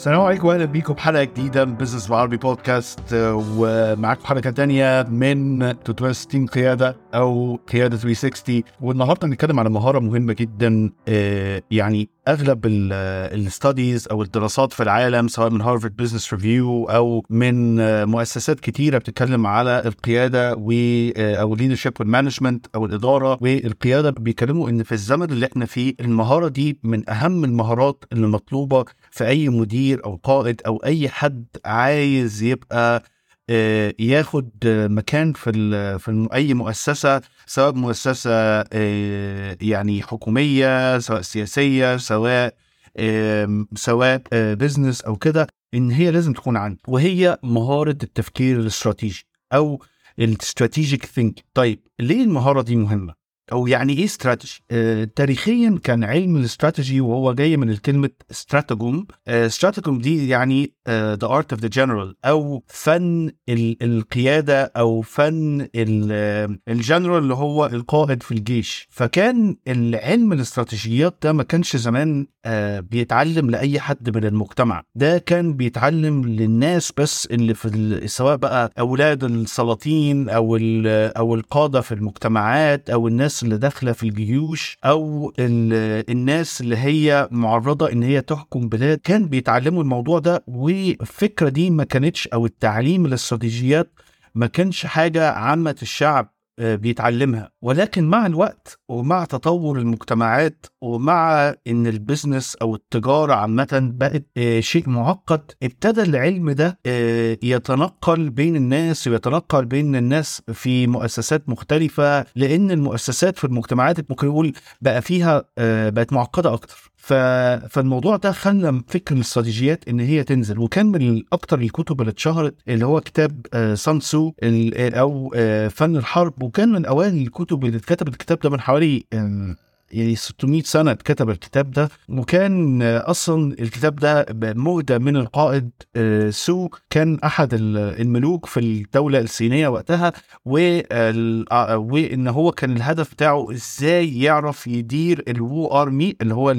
السلام عليكم واهلا بيكم بحلقة جديدة من بزنس بالعربي بودكاست ومعاكم حلقة تانية من 360 قيادة أو قيادة 360 والنهاردة هنتكلم على مهارة مهمة جدا آه، يعني أغلب ال studies أو الدراسات في العالم سواء من Harvard Business Review أو من مؤسسات كتيرة بتتكلم على القيادة و آه، أو ال leadership وال management أو الإدارة والقياده بيتكلموا إن في الزمن اللي إحنا فيه المهارة دي من أهم المهارات اللي مطلوبة في أي مدير أو قائد أو أي حد عايز يبقى ياخد مكان في في أي مؤسسة سواء مؤسسة آه، يعني حكومية سواء سياسية سواء سواء business أو كده إن هي لازم تكون عنده. وهي مهارة التفكير الاستراتيجي أو ال strategic thinking طيب ليه المهارة دي مهمة؟ أو يعني إيه استراتيجي آه تاريخيا كان علم الاستراتيجي وهو جاي من الكلمة استراتيجوم استراتيجوم آه دي يعني the art of the general أو فن القيادة أو فن الجنرال اللي هو القائد في الجيش. فكان العلم الاستراتيجيات ده ما كانش زمان آه بيتعلم لأي حد من المجتمع. ده كان بيتعلم للناس بس اللي في سواء بقى أولاد السلاطين أو أو القادة في المجتمعات أو الناس اللي داخلة في الجيوش أو الناس اللي هي معرضة إن هي تحكم بلاد كان بيتعلموا الموضوع ده والفكرة دي ما كانتش أو التعليم الاستراتيجيات ما كانش حاجة عامة الشعب بيتعلمها. ولكن مع الوقت ومع تطور المجتمعات ومع إن البزنس أو التجارة عامة بقت آه، شيء معقد ابتدى العلم ده آه، يتنقل بين الناس ويتنقل بين الناس في مؤسسات مختلفة لأن المؤسسات في المجتمعات ممكن نقول بقى فيها بقت معقدة أكتر. فالموضوع ده خلى فكر الاستراتيجيات إن هي تنزل. وكان من أكتر الكتب اللي اتشهرت اللي هو كتاب Sun Tzu أو آه، فن الحرب. وكان من أوائل الكتب اللي اتكتبت الكتاب ده من حوالي يعني 600 سنة اتكتب الكتاب ده. وكان آه، أصلا الكتاب ده مهدى من القائد آه، Tzu كان أحد الملوك في الدولة الصينية وقتها. وإن هو كان الهدف بتاعه إزاي يعرف يدير ال Wu army اللي هو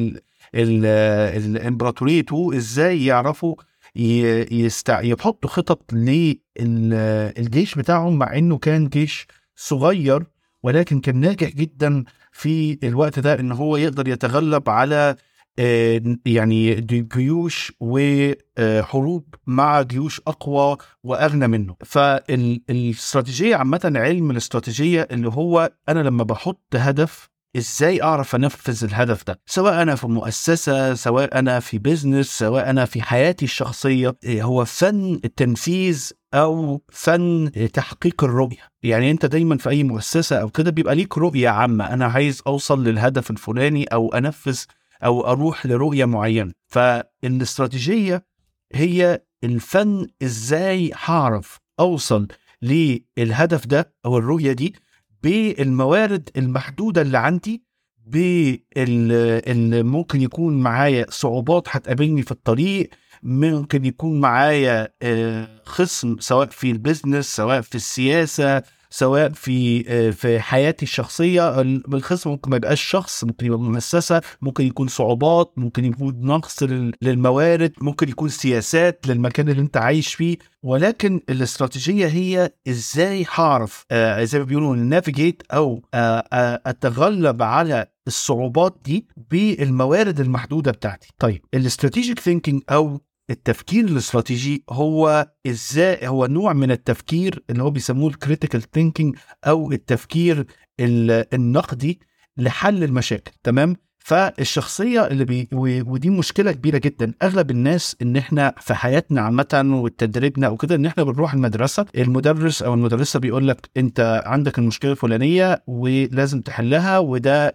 الامبراطوريته إزاي يعرفوا يستع... يحطوا خطط للجيش بتاعهم مع إنه كان جيش صغير ولكن كان ناجح جدا في الوقت ده إن هو يقدر يتغلب على آه، يعني جيوش وحروب مع جيوش أقوى وأغنى منه. فالاستراتيجيه عامة علم الاستراتيجية اللي هو أنا لما بحط هدف إزاي أعرف أنفذ الهدف ده؟ سواء أنا في مؤسسة سواء أنا في بيزنس سواء أنا في حياتي الشخصية إيه، هو فن التنفيذ أو فن تحقيق الرؤية؟ يعني أنت دايما في أي مؤسسة أو كده بيبقى ليك رؤية عامة أنا عايز أوصل للهدف الفلاني أو أنفذ أو أروح لرؤية معينة. فالاستراتيجية هي الفن إزاي هعرف أوصل للهدف ده أو الرؤية دي بالموارد المحدودة اللي عندي باللي ممكن يكون معايا صعوبات هتقابلني في الطريق ممكن يكون معايا آه، خصم سواء في البيزنس سواء في السياسة سواء في آه، في حياتي الشخصية الخصم ممكن ما يبقاش شخص ممكن يبقى مؤسسة ممكن يكون صعوبات ممكن يكون نقص للموارد ممكن يكون سياسات للمكان اللي انت عايش فيه. ولكن الاستراتيجية هي إزاي هعرف آه زي ما بيقولوا navigate أو آه آه أتغلب على الصعوبات دي بالموارد المحدودة بتاعتي. طيب ال strategic thinking أو التفكير الاستراتيجي هو إزاي هو نوع من التفكير اللي هو بيسموه ال critical thinking أو التفكير النقدي لحل المشاكل تمام؟ فالشخصية اللي بي ودي مشكلة كبيرة جدا. أغلب الناس إن إحنا في حياتنا عامه وتدريبنا أو كده إن إحنا بنروح المدرسة المدرس أو المدرسة بيقول لك أنت عندك المشكلة الفلانية ولازم تحلها وده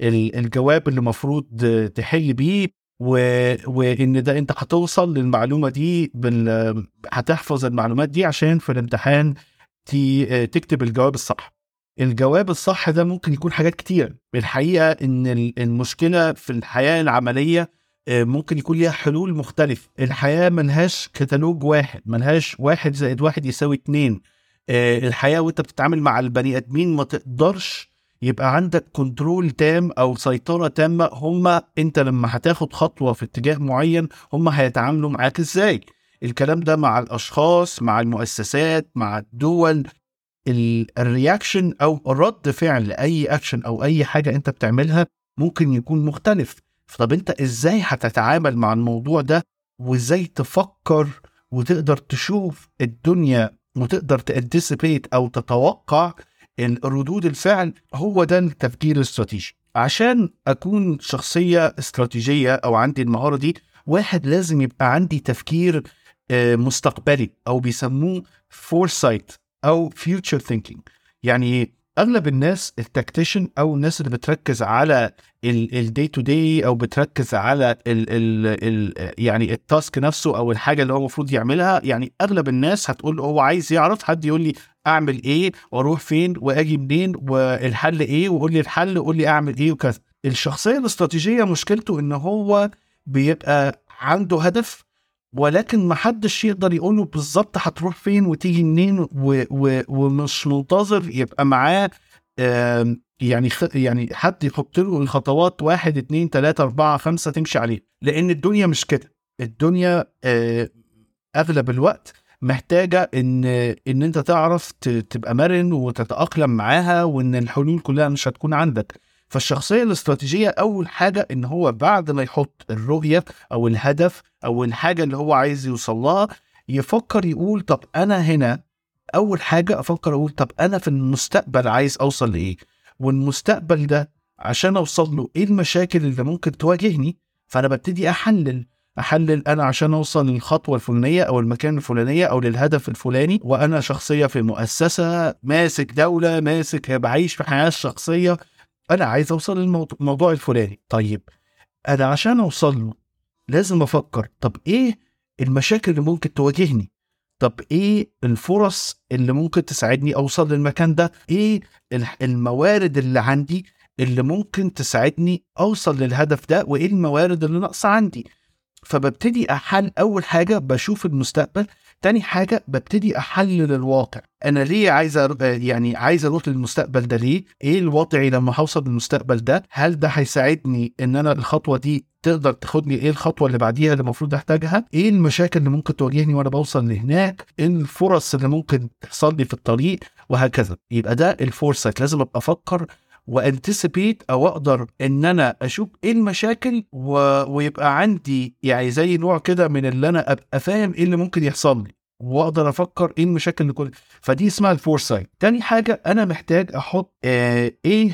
الجواب اللي المفروض تحل بيه و... وإن ده أنت هتوصل للمعلومة دي بال... هتحفظ المعلومات دي عشان في الامتحان ت... تكتب الجواب الصح. الجواب الصح ده ممكن يكون حاجات كتير. الحقيقة إن المشكلة في الحياة العملية آه، ممكن يكون ليها حلول مختلفة الحياة ملهاش كتالوج واحد ملهاش واحد زائد واحد يساوي اتنين. آه، الحياة وأنت بتتعامل مع البني آدمين ما تقدرش يبقى عندك كنترول تام أو سيطرة تامة هم أنت لما هتاخد خطوة في اتجاه معين هم هيتعاملوا معاك إزاي؟ الكلام ده مع الأشخاص مع المؤسسات مع الدول. ال reaction أو رد فعل لأي اكشن أو أي حاجة أنت بتعملها ممكن يكون مختلف. طب أنت إزاي هتتعامل مع الموضوع ده؟ وإزاي تفكر؟ وتقدر تشوف الدنيا وتقدر ت anticipate أو تتوقع ردود الفعل هو ده التفكير الاستراتيجي عشان أكون شخصية استراتيجية أو عندي المهارة دي واحد لازم يبقى عندي تفكير آه، مستقبلي أو بيسموه foresight أو future thinking يعني أغلب الناس ال tactician أو الناس اللي بتركز على ال day to day أو بتركز على ال ال ال يعني ال task نفسه أو الحاجة اللي هو المفروض يعملها يعني أغلب الناس هتقول هو عايز يعرف حد يقول لي أعمل إيه وأروح فين وأجي منين والحل إيه وقول لي الحل وقول لي أعمل إيه وكذا. الشخصية الاستراتيجية مشكلته إن هو بيبقى عنده هدف ولكن ما حدش يقدر يقول له بالظبط هتروح فين وتيجي منين و و ومش منتظر يبقى معاه يعني يعني حد يحط له الخطوات واحد اتنين تلاتة أربعة خمسة تمشي عليه. لأن الدنيا مش كده. الدنيا أغلب الوقت محتاجة إن إن أنت تعرف تبقى مرن وتتأقلم معاها وإن الحلول كلها مش هتكون عندك. فالشخصية الاستراتيجية أول حاجة إن هو بعد ما يحط الرؤية أو الهدف أو الحاجة اللي هو عايز يوصل لها يفكر يقول طب أنا هنا أول حاجة أفكر أقول طب أنا في المستقبل عايز أوصل لإيه؟ والمستقبل ده عشان أوصل له إيه المشاكل اللي ممكن تواجهني؟ فأنا ببتدي أحلل أحلل أنا عشان أوصل للخطوة الفلانية أو المكان الفلانية أو للهدف الفلاني وأنا شخصية في مؤسسه ماسك دولة ماسك بعيش في حياة شخصية. أنا عايز أوصل للموضوع الفلاني. طيب أنا عشان أوصل له لازم أفكر طب إيه المشاكل اللي ممكن تواجهني؟ طب إيه الفرص اللي ممكن تساعدني أوصل للمكان ده؟ إيه الموارد اللي عندي اللي ممكن تساعدني أوصل للهدف ده؟ وإيه الموارد اللي ناقصة عندي؟ فببتدي أحل أول حاجة بشوف المستقبل تاني حاجة ببتدي أحلل الواقع. أنا ليه عايز يعني عايز أروح للمستقبل ده ليه؟ إيه الوضعي لما هوصل للمستقبل ده؟ هل ده هيساعدني إن أنا الخطوة دي تقدر تاخدني؟ إيه الخطوة اللي بعديها اللي المفروض أحتاجها؟ إيه المشاكل اللي ممكن تواجهني وأنا بوصل لهناك؟ إيه الفرص اللي ممكن تحصل لي في الطريق؟ وهكذا. يبقى ده ال foresight لازم أبقى أفكر و anticipate أو أقدر إن أنا أشوف إيه المشاكل و... ويبقى عندي يعني زي نوع كده من اللي أنا أبقى فاهم إيه اللي ممكن يحصل لي وأقدر أفكر إيه المشاكل اللي كل فدي اسمها ال foresight تاني حاجة أنا محتاج أحط آه إيه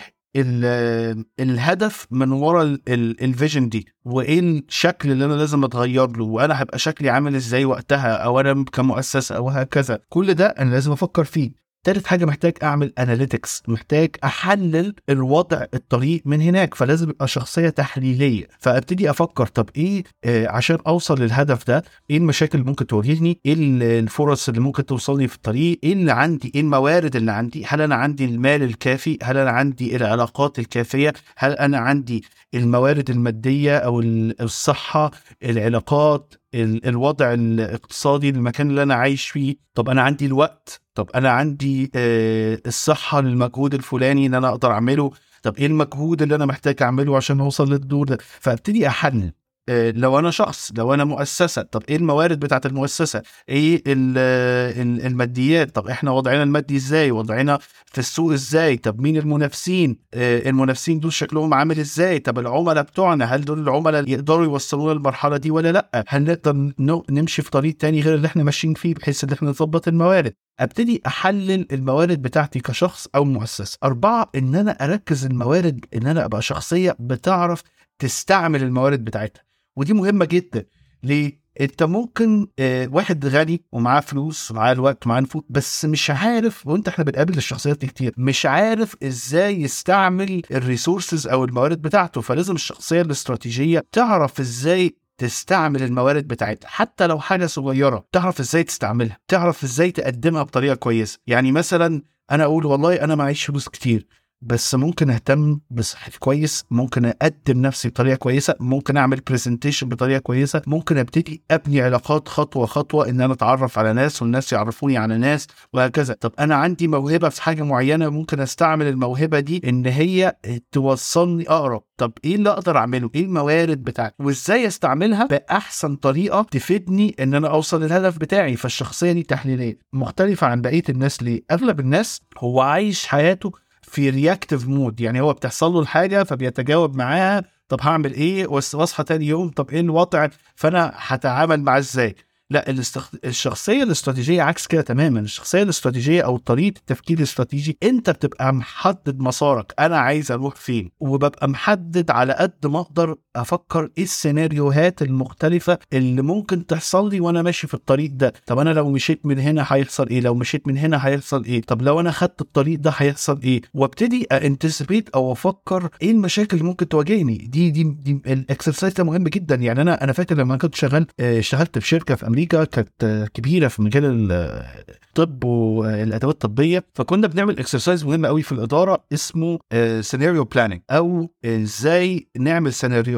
الهدف من ورا ال vision دي وإيه الشكل اللي أنا لازم أتغير له وأنا هبقى شكلي عامل إزاي وقتها أو أنا كمؤسسة أو هكذا. كل ده أنا لازم أفكر فيه. تالت حاجة محتاج أعمل اناليتكس محتاج أحلل الوضع الطريق من هناك فلازم ابقى شخصية تحليلية. فأبتدي أفكر طب إيه آه عشان أوصل للهدف ده إيه المشاكل اللي ممكن تواجهني؟ إيه الفرص اللي ممكن توصلني في الطريق؟ إيه اللي عندي؟ إيه الموارد اللي عندي؟ هل أنا عندي المال الكافي؟ هل أنا عندي العلاقات الكافية؟ هل أنا عندي الموارد المادية أو الصحة العلاقات؟ الوضع الاقتصادي المكان اللي أنا عايش فيه. طب أنا عندي الوقت. طب أنا عندي آه، الصحة للمجهود الفلاني إن أنا أقدر أعمله. طب إيه المجهود اللي أنا محتاج أعمله عشان أوصل للدور ده؟ فأبتدي أحلل. لو أنا شخص لو أنا مؤسسة طب إيه الموارد بتاعت المؤسسة؟ إيه الماديات؟ طب إحنا وضعنا المادي إزاي؟ وضعنا في السوق إزاي؟ طب مين المنافسين؟ آه، المنافسين دول شكلهم عامل إزاي؟ طب العملاء بتوعنا هل دول العملاء يقدروا يوصلونا للمرحلة دي ولا لأ؟ هل نقدر نمشي في طريق تاني غير اللي إحنا ماشيين فيه بحيث إن إحنا نظبط الموارد؟ أبتدي أحلل الموارد بتاعتي كشخص أو مؤسسة. أربعة إن أنا أركز الموارد إن أنا أبقى شخصية بتعرف تستعمل الموارد بتاعتها. ودي مهمة جدا. ليه؟ انت ممكن آه، واحد غني ومعاه فلوس ومعاه الوقت ومعاه نفوذ بس مش عارف وانت إحنا بنقابل الشخصيات دي كتير مش عارف إزاي يستعمل الريسورسز أو الموارد بتاعته. فلازم الشخصية الاستراتيجية تعرف إزاي تستعمل الموارد بتاعتها. حتى لو حاجة صغيرة تعرف إزاي تستعملها تعرف إزاي تقدمها بطريقة كويسة. يعني مثلا أنا أقول والله أنا معيش فلوس كتير. بس ممكن أهتم بصحتي كويس ممكن أقدم نفسي بطريقة كويسة ممكن أعمل برزنتيشن بطريقة كويسة ممكن أبتدي أبني علاقات خطوة خطوة إن أنا أتعرف على ناس والناس يعرفوني على ناس وهكذا. طب أنا عندي موهبة في حاجة معينة ممكن أستعمل الموهبة دي إن هي توصلني أقرب. طب إيه اللي أقدر أعمله؟ إيه الموارد بتاعتي؟ وإزاي أستعملها بأحسن طريقة تفيدني إن أنا أوصل للهدف بتاعي فالشخصية دي تحليلية. مختلفة عن بقية الناس ليه؟ أغلب الناس هو عايش حياته في reactive mode يعني هو بتحصل له الحاجة فبيتجاوب معاها طب هعمل إيه؟ واصحى تاني يوم طب إيه الوضع؟ فأنا هتعامل معاه إزاي؟ لا الاستخ... الشخصية الاستراتيجية عكس كده تماما الشخصية الاستراتيجية أو طريقة التفكير الاستراتيجي أنت بتبقى محدد مسارك أنا عايز أروح فين؟ وببقى محدد على قد ما أقدر أفكر إيه السيناريوهات المختلفة اللي ممكن تحصل لي وأنا ماشي في الطريق ده؟ طب أنا لو مشيت من هنا هيحصل إيه؟ لو مشيت من هنا هيحصل إيه؟ طب لو أنا خدت الطريق ده هيحصل إيه؟ وأبتدي anticipate أو أفكر إيه المشاكل اللي ممكن تواجهني؟ دي دي, دي ال exercise ده مهم جدا. يعني أنا أنا فاكر لما كنت شغال اشتغلت في شركة في أمريكا كانت كبيرة في مجال الطب والأدوات الطبية. فكنا بنعمل exercise مهم قوي في الإدارة اسمه scenario planning أو إزاي نعمل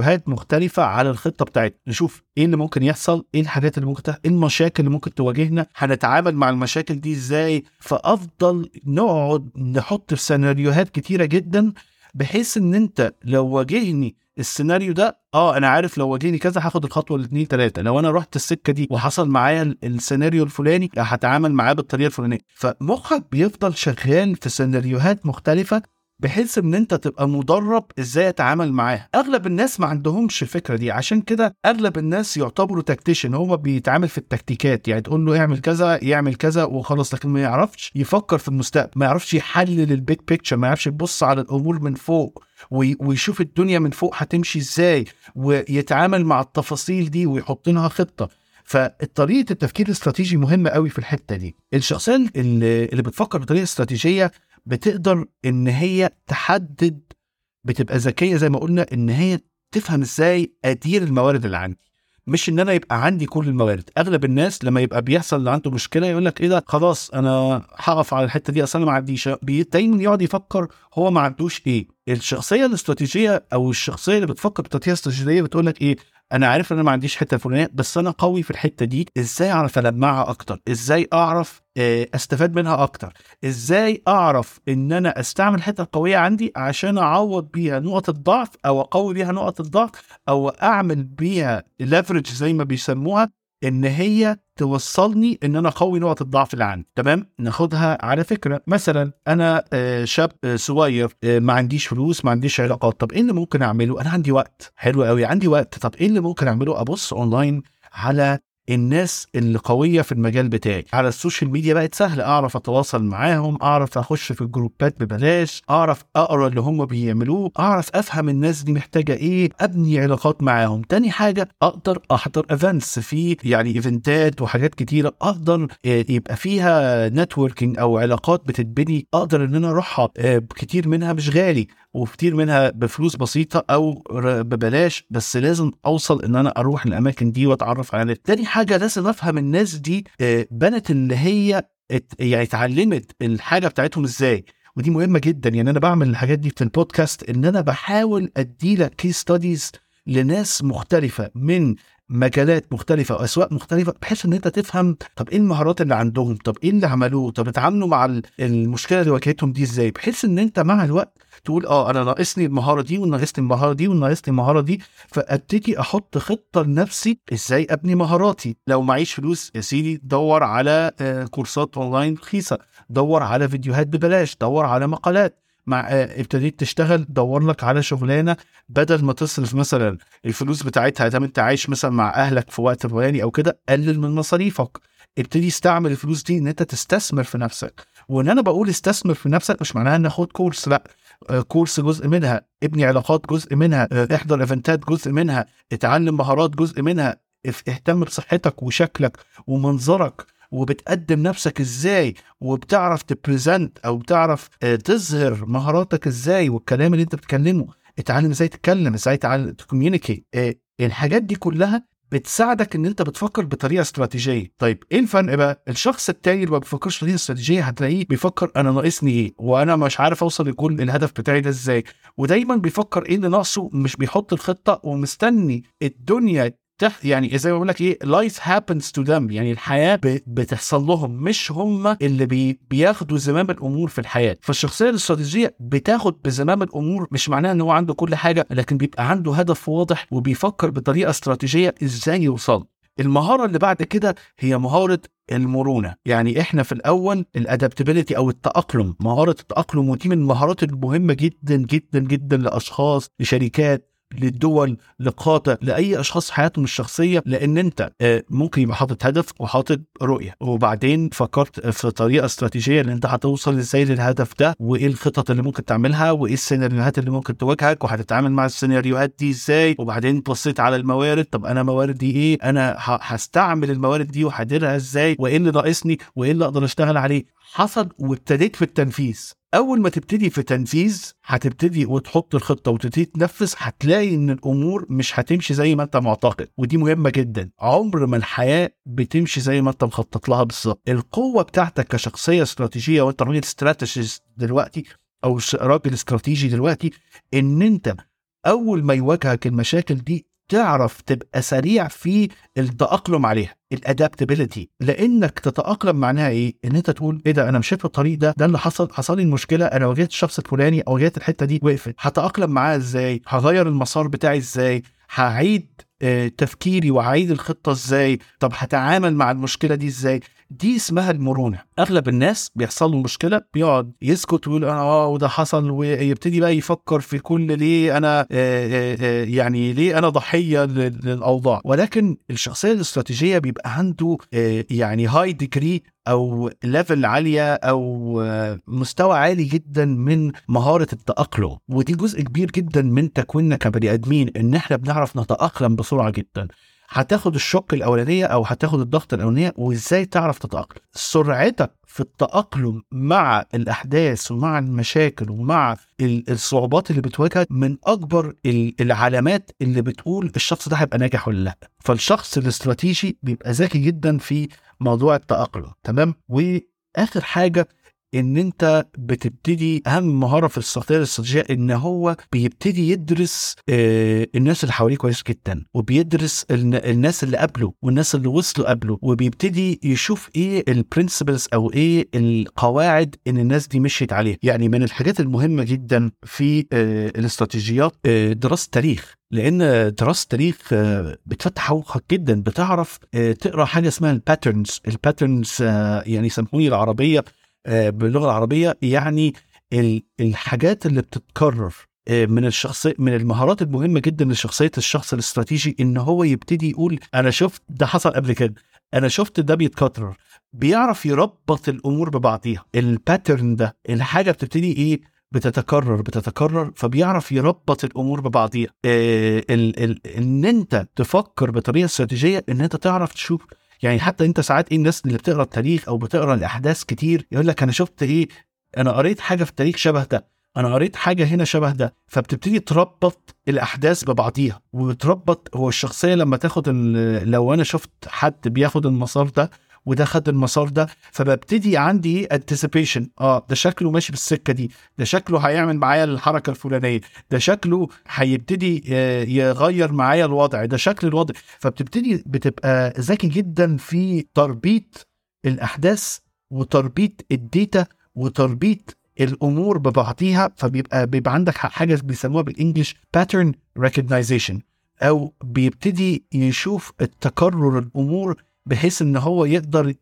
سيناريوهات مختلفة على الخطة بتاعتنا. نشوف إيه اللي ممكن يحصل إيه الحاجات اللي ممكن تحصل إيه المشاكل اللي ممكن تواجهنا هنتعامل مع المشاكل دي إزاي؟ فأفضل نقعد نحط في سيناريوهات كتيرة جدا بحيث إن أنت لو واجهني السيناريو ده آه أنا عارف لو واجهني كذا هاخد الخطوة الاثنين ثلاثة لو أنا رحت السكة دي وحصل معايا السيناريو الفلاني هتعامل معاه بالطريقة الفلانية. فمخك بيفضل شغال في سيناريوهات مختلفة بحيث إن أنت تبقى مدرب إزاي أتعامل معاها أغلب الناس ما عندهمش الفكرة دي. عشان كده أغلب الناس يعتبروا tactician. هو بيتعامل في التكتيكات. يعني تقول له اعمل كذا يعمل كذا وخلاص. لكن ما يعرفش يفكر في المستقبل. ما يعرفش يحلل ال big picture ما يعرفش يبص على الأمور من فوق ويشوف الدنيا من فوق هتمشي إزاي ويتعامل مع التفاصيل دي ويحط لها خطة. فطريقة التفكير الاستراتيجي مهمة قوي في الحتة دي. الشخصية اللي, اللي بتفكر بطريقة استراتيجية بتقدر إن هي تحدد بتبقى ذكية زي ما قلنا إن هي تفهم إزاي أدير الموارد اللي عندي. مش إن أنا يبقى عندي كل الموارد. أغلب الناس لما يبقى بيحصل اللي عنده مشكلة يقول لك إيه ده؟ خلاص أنا هقف على الحتة دي أصل أنا ما عنديش. دايما يقعد يفكر هو ما عندوش إيه. الشخصية الاستراتيجية أو الشخصية اللي بتفكر بطريقه استراتيجيه بتقول لك إيه؟ أنا عارف إن أنا ما عنديش حتة فلانية بس أنا قوي في الحتة دي. إزاي أعرف ألمعها أكتر؟ إزاي أعرف أستفاد منها أكتر؟ إزاي أعرف إن أنا أستعمل الحته القويه عندي عشان أعوض بيها نقط الضعف أو أقوي بيها نقط الضعف أو أعمل بيها ليفرج زي ما بيسموها؟ إن هي توصلني إن أنا أقوي نقط الضعف اللي عندي. تمام؟ ناخدها على فكرة. مثلا أنا شاب صغير ما عنديش فلوس ما عنديش علاقات. طب إيه اللي ممكن أعمله؟ أنا عندي وقت. حلو قوي عندي وقت. طب إيه اللي ممكن أعمله؟ أبص أونلاين على الناس اللي قوية في المجال بتاعي. على ال social media بقت سهله أعرف أتواصل معاهم أعرف أخش في الجروبات ببلاش أعرف أقرأ اللي هم بيعملوه أعرف أفهم الناس دي محتاجة إيه أبني علاقات معاهم. تاني حاجة أقدر أحضر events في يعني ايفنتات وحاجات كتيرة. أقدر يبقى فيها networking أو علاقات بتتبني. أقدر إن أنا أروحها كتير منها مش غالي وكتير منها بفلوس بسيطة أو ببلاش. بس لازم أوصل إن أنا أروح الأماكن دي وأتعرف على تاني حاجة لازم أفهم الناس دي بنت اللي هي يعني اتعلمت الحاجة بتاعتهم إزاي. ودي مهمة جدا يعني أنا بعمل الحاجات دي في البودكاست إن أنا بحاول أدي لك case studies لناس مختلفة من مجالات مختلفة وأسواق مختلفة بحيث إن أنت تفهم طب إيه المهارات اللي عندهم؟ طب إيه اللي عملوه؟ طب اتعاملوا مع المشكلة اللي واجهتهم دي إزاي؟ بحيث إن أنت مع الوقت تقول آه أنا ناقصني المهارة دي وناقصني المهارة دي وناقصني المهارة دي فأبتدي أحط خطة لنفسي إزاي أبني مهاراتي. لو معيش فلوس يا سيدي دور على كورسات أونلاين رخيصة دور على فيديوهات ببلاش دور على مقالات مع ابتديت تشتغل دور لك على شغلانة بدل ما تصرف مثلا الفلوس بتاعتها ده أنت عايش مثلا مع أهلك في وقت فلاني أو كده قلل من مصاريفك. ابتدي استعمل الفلوس دي إن أنت تستثمر في نفسك. وإن أنا بقول استثمر في نفسك مش معناها ان خد كورس لأ course جزء منها ابني علاقات جزء منها احضر إيفنتات جزء منها اتعلم مهارات جزء منها اهتم بصحتك وشكلك ومنظرك. وبتقدم نفسك إزاي وبتعرف ت present أو بتعرف تظهر مهاراتك إزاي والكلام اللي أنت بتتكلمه اتعلم إزاي تتكلم إزاي ت communicate الحاجات دي كلها بتساعدك إن أنت بتفكر بطريقة استراتيجية. طيب إيه الفرق بقى؟ الشخص التاني اللي ما بيفكرش بطريقة استراتيجية هتلاقيه بيفكر أنا ناقصني إيه وأنا مش عارف أوصل لكل الهدف بتاعي ده إزاي. ودايما بيفكر إيه اللي ناقصه مش بيحط الخطة ومستني الدنيا تح يعني زي ما بقول لك إيه life happens to them يعني الحياة. بتحصل لهم مش هم اللي بي... بياخدوا زمام الأمور في الحياة فالشخصية الاستراتيجية بتاخد بزمام الأمور مش معناها إن هو عنده كل حاجة لكن بيبقى عنده هدف واضح وبيفكر بطريقة استراتيجية إزاي يوصل المهارة اللي بعد كده هي مهارة المرونة يعني إحنا في الأول الادابتبيليتي أو التأقلم مهارة التأقلم ودي من المهارات المهمة جدا جدا جدا لأشخاص لشركات للدول لقاطع لأي أشخاص حياتهم الشخصية لأن أنت آه، ممكن يبقى حاطط هدف وحاطط رؤية. وبعدين فكرت في طريقة استراتيجية ان أنت هتوصل إزاي للهدف ده وإيه الخطط اللي ممكن تعملها وإيه السيناريوهات اللي ممكن تواجهك وهتتعامل مع السيناريوهات دي إزاي وبعدين بصيت على الموارد طب أنا مواردي إيه أنا هستعمل الموارد دي وهديرها إزاي وإيه اللي ناقصني وإيه اللي أقدر أشتغل عليه. حصل وابتديت في التنفيذ أول ما تبتدي في تنفيذ هتبتدي وتحط الخطة وتبتدي تنفذ هتلاقي إن الأمور مش هتمشي زي ما أنت معتقد ودي مهمة جدا. عمر ما الحياة بتمشي زي ما أنت مخطط لها بالظبط. القوة بتاعتك كشخصية استراتيجية وأنت راجل استراتيجيست دلوقتي أو راجل استراتيجي دلوقتي إن أنت أول ما يواجهك المشاكل دي تعرف تبقى سريع في التأقلم عليها الادابتابيلتي لأنك تتأقلم معناها إيه؟ إن أنت تقول إيه ده أنا مشيت في الطريق ده ده اللي حصل حصل لي المشكلة أنا واجهت الشخص الفلاني أو واجهت الحتة دي وقفت. هتأقلم معاها إزاي؟ هغير المسار بتاعي إزاي؟ هعيد آه، تفكيري وهعيد الخطة إزاي؟ طب هتعامل مع المشكلة دي إزاي؟ دي اسمها المرونة. أغلب الناس بيحصل له مشكلة بيقعد يسكت ويقول أنا آه وده حصل ويبتدي بقى يفكر في كل ليه أنا آه، آه، آه، يعني ليه أنا ضحية لل- للأوضاع. ولكن الشخصية الاستراتيجية بيبقى عنده يعني high degree أو level عالية أو مستوى عالي جدا من مهارة التأقلم. ودي جزء كبير جدا من تكويننا كبني آدمين إن إحنا بنعرف نتأقلم بسرعة جدا. هتاخد الشوك الأولانية أو هتاخد الضغط الأولانية وإزاي تعرف تتأقلم؟ سرعتك في التأقلم مع الأحداث ومع المشاكل ومع ال- الصعوبات اللي بتواجهك من أكبر ال- العلامات اللي بتقول الشخص ده هيبقى ناجح ولا لأ. فالشخص الاستراتيجي بيبقى ذكي جدا في موضوع التأقلم تمام؟ وآخر حاجة إن أنت بتبتدي أهم مهارة في الشخصيه الاستراتيجية إن هو بيبتدي يدرس آه، الناس اللي حواليه كويس جدا وبيدرس الن- الناس اللي قبله والناس اللي وصلوا قبله وبيبتدي يشوف إيه البرنسبلز أو إيه القواعد إن الناس دي مشيت عليها. يعني من الحاجات المهمة جدا في آه، الاستراتيجيات آه، دراسة تاريخ. لأن دراسة تاريخ آه، بتفتح عمقك جدا بتعرف آه، تقرأ حاجة اسمها ال patterns ال patterns يعني سامحوني العربية آه، باللغة العربية يعني ال- الحاجات اللي بتتكرر آه، من الشخص من المهارات المهمة جدا لشخصية الشخص الاستراتيجي إن هو يبتدي يقول أنا شفت ده حصل قبل كده أنا شفت ده بيتكرر. بيعرف يربط الأمور ببعضيها. ال pattern ده الحاجة بتبتدي إيه؟ بتتكرر بتتكرر فبيعرف يربط الأمور ببعضيها. آه ال إن أنت تفكر بطريقة استراتيجية إن أنت تعرف تشوف يعني حتى انت ساعات إيه الناس اللي بتقرأ التاريخ أو بتقرأ الأحداث كتير يقول لك أنا شفت إيه؟ أنا قريت حاجة في التاريخ شبه ده. أنا قريت حاجة هنا شبه ده. فبتبتدي تربط الأحداث ببعضيها وتربط هو الشخصية لما تاخد لو أنا شفت حد بياخد المسار ده وده خد المسار ده. فببتدي عندي anticipation آه ده شكله ماشي بالسكة دي. ده شكله هيعمل معايا الحركة الفلانية. ده شكله هيبتدي آه، يغير معايا الوضع. ده شكل الوضع. فبتبتدي بتبقى ذكي جدا في تربيط الأحداث وتربيط ال data وتربيط الأمور ببعضيها. فبيبقى بيبقى عندك حاجة بيسموها بال English pattern recognization أو بيبتدي يشوف التكرر الأمور بحيث إن هو يقدر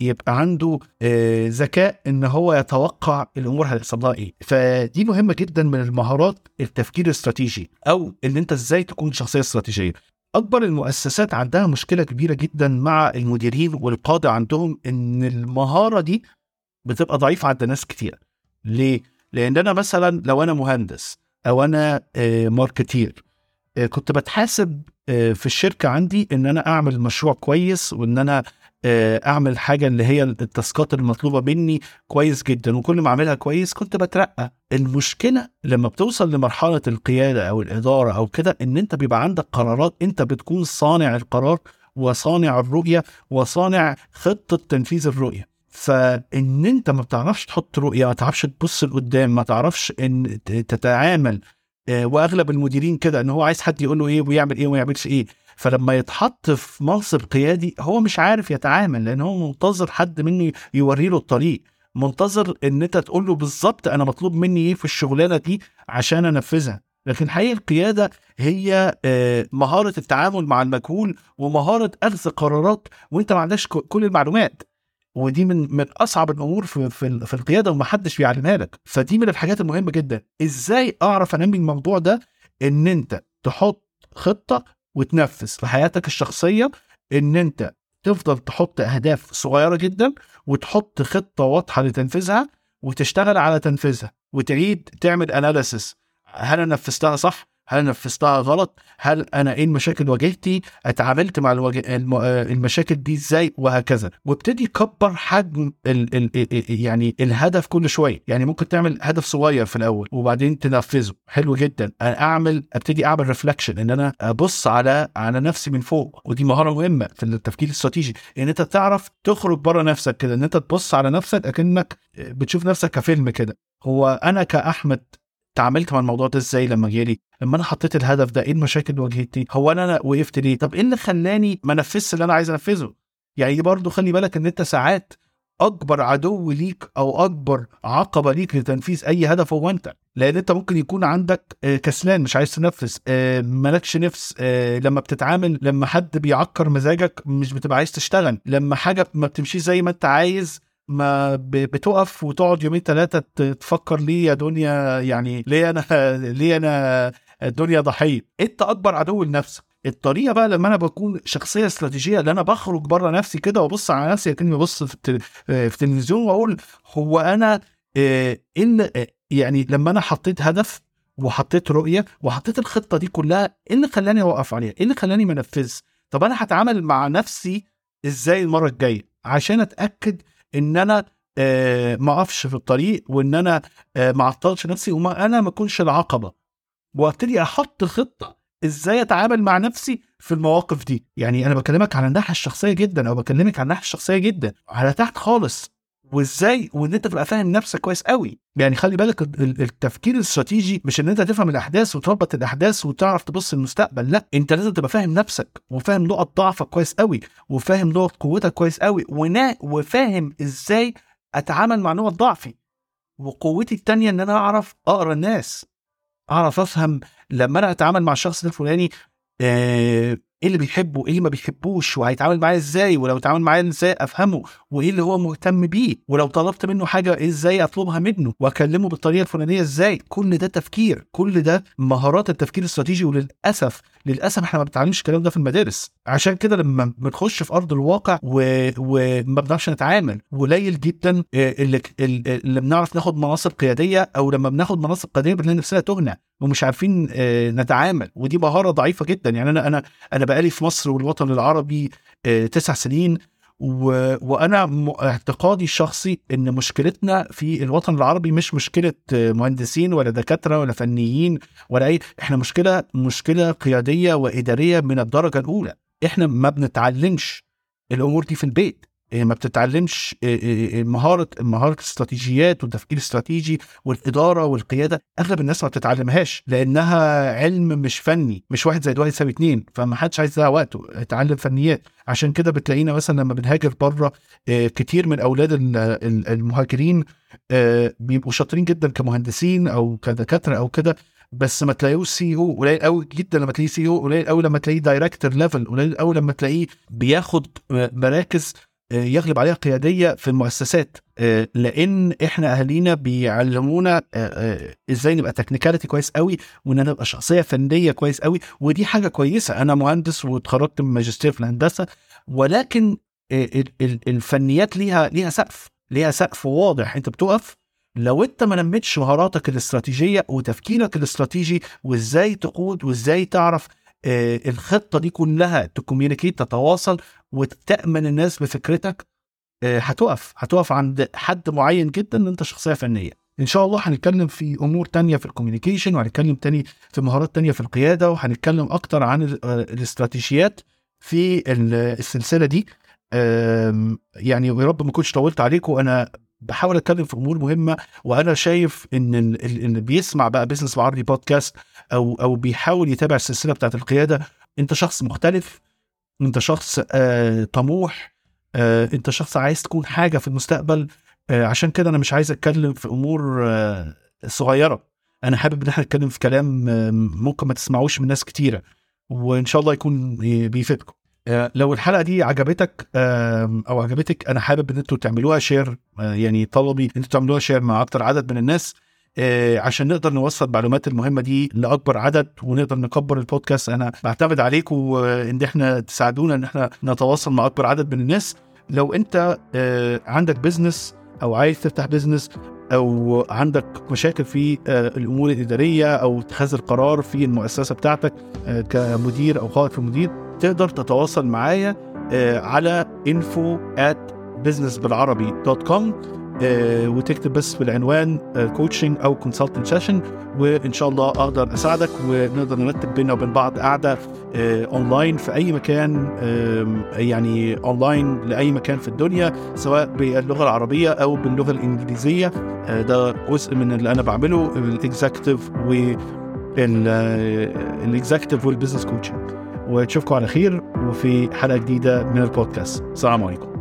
يبقى عنده آه، ذكاء إن هو يتوقع الأمور هيحصل لها إيه. فدي مهمة جدا من المهارات التفكير الاستراتيجي أو إن أنت إزاي تكون شخصية استراتيجية. أكبر المؤسسات عندها مشكلة كبيرة جدا مع المديرين والقادة عندهم إن المهارة دي بتبقى ضعيفة عند ناس كتير. ليه؟ لأن أنا مثلا لو أنا مهندس أو أنا آه، ماركتير كنت بتحاسب آه، في الشركة عندي إن أنا أعمل مشروع كويس وإن أنا آه، أعمل حاجة اللي هي التاسكات المطلوبة مني كويس جدا وكل ما أعملها كويس كنت بترقى. المشكلة لما بتوصل لمرحلة القيادة أو الإدارة أو كده إن أنت بيبقى عندك قرارات أنت بتكون صانع القرار وصانع الرؤية وصانع خطة تنفيذ الرؤية. فإن أنت ما بتعرفش تحط رؤية ما تعرفش تبص لقدام ما تعرفش إن تتعامل آه، وأغلب المديرين كده إن هو عايز حد يقول له إيه ويعمل إيه وما يعملش إيه. فلما يتحط في منصب قيادي هو مش عارف يتعامل لأن هو منتظر حد منه يوري له الطريق. منتظر إن أنت تقول له بالظبط أنا مطلوب مني إيه في الشغلانة دي عشان أنفذها. لكن حقيقة القيادة هي آه، مهارة التعامل مع المجهول ومهارة أخذ قرارات وأنت ما عندكش كل المعلومات. ودي من من أصعب الأمور في في, في القيادة ومحدش بيعلمها لك. فدي من الحاجات المهمة جدا. إزاي أعرف أنمي الموضوع ده؟ إن أنت تحط خطة وتنفذ في حياتك الشخصية إن أنت تفضل تحط أهداف صغيرة جدا وتحط خطة واضحة لتنفيذها وتشتغل على تنفيذها وتعيد تعمل analysis هل أنا نفذتها صح؟ هل نفذتها غلط؟ هل أنا إيه المشاكل واجهتي؟ اتعاملت مع الوج... الم... المشاكل دي إزاي؟ وهكذا. وابتدي كبر حجم ال... ال... يعني الهدف كل شوية. يعني ممكن تعمل هدف صغير في الأول وبعدين تنفذه. حلو جدا. أنا أعمل أبتدي أعمل reflection إن أنا أبص على على نفسي من فوق. ودي مهارة مهمة في التفكير الاستراتيجي. إن أنت تعرف تخرج بره نفسك كده إن أنت تبص على نفسك أكنك بتشوف نفسك كفيلم كده. هو أنا كأحمد تعاملت مع الموضوع ده إزاي لما جالي؟ لما أنا حطيت الهدف ده إيه المشاكل اللي واجهتني؟ هو أنا وقفت ليه؟ طب إيه اللي خلاني ما نفذش اللي أنا عايز أنفذه؟ يعني برضه خلي بالك إن أنت ساعات أكبر عدو ليك أو أكبر عقبة ليك لتنفيذ أي هدف هو أنت. لأن أنت ممكن يكون عندك آه، كسلان مش عايز تنفذ آه، مالكش نفس آه، لما بتتعامل لما حد بيعكر مزاجك مش بتبقى عايز تشتغل لما حاجة ما بتمشيش زي ما أنت عايز ما بتقف وتقعد يومين ثلاثة تفكر ليه يا دنيا يعني ليه أنا ليه أنا الدنيا ضحية أنت أكبر عدو لنفسك الطريقة بقى لما أنا بكون شخصية استراتيجية اللي أنا بخرج بره نفسي كده وأبص على نفسي كاني ببص في التلفزيون وأقول هو أنا آه، إن آه، يعني لما أنا حطيت هدف وحطيت رؤية وحطيت الخطة دي كلها إيه اللي خلاني أوقف عليها؟ إيه اللي خلاني ما انفذش؟ طب أنا هتعامل مع نفسي إزاي المرة الجاية عشان أتأكد إن أنا آه ما أقفش في الطريق وإن أنا آه ما اعطلش نفسي وما أنا ما أكونش العقبة. وابتدي أحط خطة إزاي أتعامل مع نفسي في المواقف دي. يعني أنا بكلمك على الناحية الشخصية جدا أو بكلمك على الناحية الشخصية جدا على تحت خالص. وإزاي؟ وإن أنت تبقى فاهم نفسك كويس قوي. يعني خلي بالك التفكير الاستراتيجي مش إن أنت تفهم الأحداث وتربط الأحداث وتعرف تبص للمستقبل لأ. أنت لازم تبقى فاهم نفسك وفاهم نقط ضعفك كويس قوي وفاهم نقط قوتك كويس قوي وفاهم إزاي أتعامل مع نقط ضعفي. وقوتي التانية إن أنا أعرف أقرأ الناس أعرف أفهم لما أنا أتعامل مع الشخص الفلاني آه إيه اللي بيحبه؟ إيه اللي ما بيحبوش؟ وهيتعامل معايا إزاي؟ ولو اتعامل معايا إزاي أفهمه؟ وإيه اللي هو مهتم بيه؟ ولو طلبت منه حاجة إزاي أطلبها منه؟ وأكلمه بالطريقة الفلانية إزاي؟ كل ده تفكير كل ده مهارات التفكير الاستراتيجي وللأسف للأسف إحنا ما بنتعلمش الكلام ده في المدارس. عشان كده لما بنخش في أرض الواقع و... وما بنعرفش نتعامل قليل جدا آه، اللي اللي بنعرف ناخد مناصب قيادية أو لما بناخد مناصب قيادية بنلاقي نفسنا تهنا ومش عارفين آه، نتعامل. ودي مهارة ضعيفة جدا. يعني أنا أنا أنا بقالي في مصر والوطن العربي آه، تسع سنين و... وأنا اعتقادي الشخصي إن مشكلتنا في الوطن العربي مش مشكلة مهندسين ولا دكاترة ولا فنيين ولا اي إحنا مشكلة مشكلة قيادية وإدارية من الدرجة الأولى. إحنا ما بنتعلمش الأمور دي في البيت. ما بتتعلمش إيه، إيه، مهارة مهارة الاستراتيجيات والتفكير الاستراتيجي والإدارة والقيادة أغلب الناس ما بتتعلمهاش لأنها علم مش فني مش واحد زائد واحد يساوي اتنين فما حدش عايز يضيع وقته يتعلم فنيات. عشان كده بتلاقينا مثلا لما بنهاجر بره كتير من أولاد المهاجرين بيبقوا شاطرين جدا كمهندسين أو كدكاترة أو كده بس ما تلاقيهوش CEO قليل قوي جدا لما تلاقيه CEO قليل قوي لما تلاقيه director level قليل قوي لما تلاقيه بياخد مراكز يغلب عليها قيادية في المؤسسات آه، لأن إحنا أهالينا بيعلمونا آه، إزاي نبقى technically كويس قوي وإن أنا أبقى شخصية فنية كويس قوي ودي حاجة كويسة. أنا مهندس واتخرجت من ماجستير في الهندسة ولكن الفنيات ليها ليها سقف ليها سقف واضح. أنت بتقف لو أنت ما نمتش مهاراتك الاستراتيجية وتفكيرك الاستراتيجي وإزاي تقود وإزاي تعرف الخطة دي كلها ت communicate تتواصل وتأمن الناس بفكرتك آه، هتقف هتقف عند حد معين جدا إن أنت شخصية فنية. إن شاء الله هنتكلم في أمور تانية في ال communication وهنتكلم تاني في مهارات تانية في القيادة وهنتكلم أكتر عن الاستراتيجيات في السلسلة دي. يعني ويا رب ما كنتش طولت عليكم أنا بحاول أتكلم في أمور مهمة وأنا شايف إن اللي بيسمع بقى بزنس بعربي بودكاست أو أو بيحاول يتابع السلسلة بتاعت القيادة أنت شخص مختلف انت شخص آه طموح آه انت شخص عايز تكون حاجة في المستقبل آه عشان كده أنا مش عايز اتكلم في امور صغيرة. أنا حابب ان إحنا نتكلم في كلام ممكن ما تسمعوش من ناس كتيرة وان شاء الله يكون بيفيدكم. لو الحلقة دي عجبتك أو عجبتك أنا حابب ان أنتوا تعملوها share يعني طلبي ان أنتوا تعملوها share مع أكتر عدد من الناس. عشان نقدر نوصل المعلومات المهمة دي لأكبر عدد ونقدر نكبر البودكاست. أنا بعتمد عليكم ان إحنا تساعدونا إن إحنا نتواصل مع أكبر عدد من الناس. لو أنت عندك business أو عايز تفتح business أو عندك مشاكل في الأمور الإدارية أو اتخاذ القرار في المؤسسة بتاعتك كمدير أو قائد في مدير تقدر تتواصل معايا آه، على info at businessبالعربي.com آه، وتكتب بس في العنوان coaching آه، أو consulting session وإن شاء الله أقدر أساعدك ونقدر نرتب بيننا وبين بعض قاعدة اونلاين في أي مكان يعني اونلاين لأي مكان في الدنيا سواء باللغة العربية أو باللغة الإنجليزية. ده جزء من اللي أنا بعمله ال executive وال executive وال business coaching ونشوفكم على خير وفي حلقة جديدة من البودكاست. السلام عليكم.